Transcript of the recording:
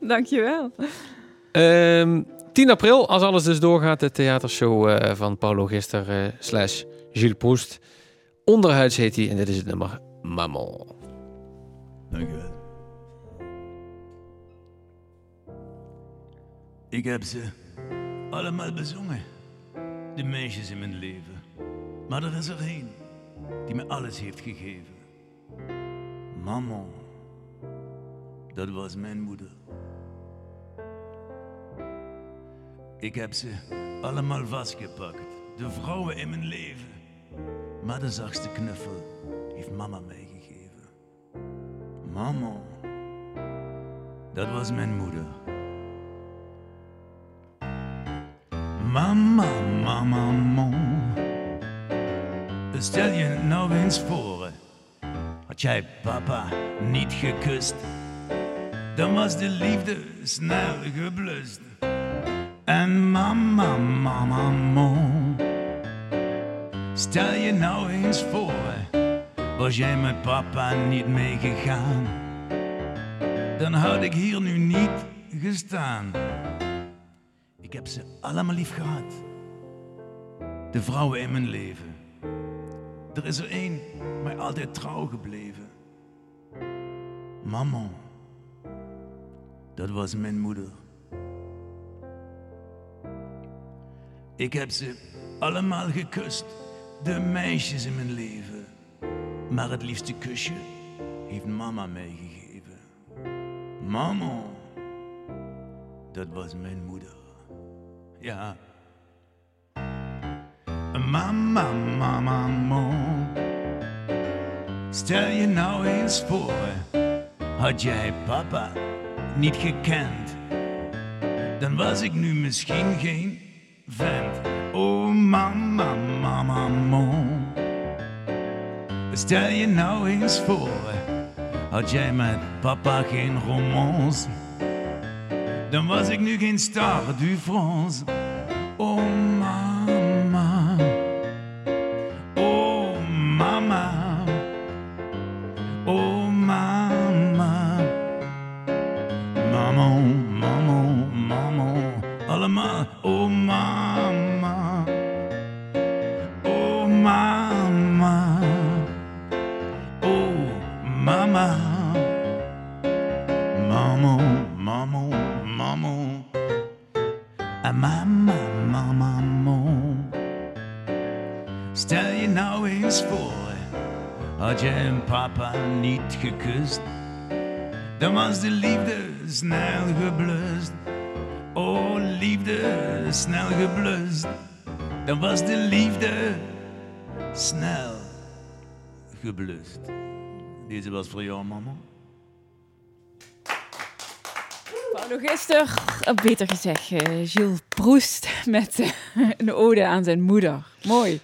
Dankjewel. Ehm 10 april, als alles dus doorgaat, de theatershow eh, van Paulo Gister eh, slash Gilles Proest. Onderhuids heet hij en dit is het nummer Maman. Dankjewel. Ik heb ze allemaal bezongen, de meisjes in mijn leven. Maar er is er één die me alles heeft gegeven. Maman, dat was mijn moeder. Ik heb ze allemaal vastgepakt, de vrouwen in mijn leven. Maar de zachtste knuffel heeft mama mij gegeven. Mama, dat was mijn moeder. Mama, mama, mama. Stel je nou eens voor, had jij papa niet gekust, dan was de liefde snel geblust. En mama, mama. Stel je nou eens voor, was jij met papa niet meegegaan, dan had ik hier nu niet gestaan. Ik heb ze allemaal lief gehad, de vrouwen in mijn leven. Er is er één mij altijd trouw gebleven. Mama, dat was mijn moeder. Ik heb ze allemaal gekust, de meisjes in mijn leven. Maar het liefste kusje heeft mama mij gegeven. Mama, dat was mijn moeder. Ja. Mama, mama, mama. Stel je nou eens voor, had jij papa niet gekend, dan was ik nu misschien geen vent. Oh mama, mama, mama. Stel je nou eens voor, had jij met papa geen romance, dan was ik nu geen star du France. Oh mama, oh mama, oh mama, allemaal, oh mama, oh mama, oh mama, mama, mama, mama. Ah, Mama, mama, mama. Stel je nou eens voor, had je een papa niet gekust, dan was de liefde snel geblust. Oh, liefde snel geblust, dan was de liefde snel geblust. Deze was voor jou, mama. Paulo Gister, eh, beter gezegd, eh, Gilles Proest met eh, een ode aan zijn moeder. Mooi.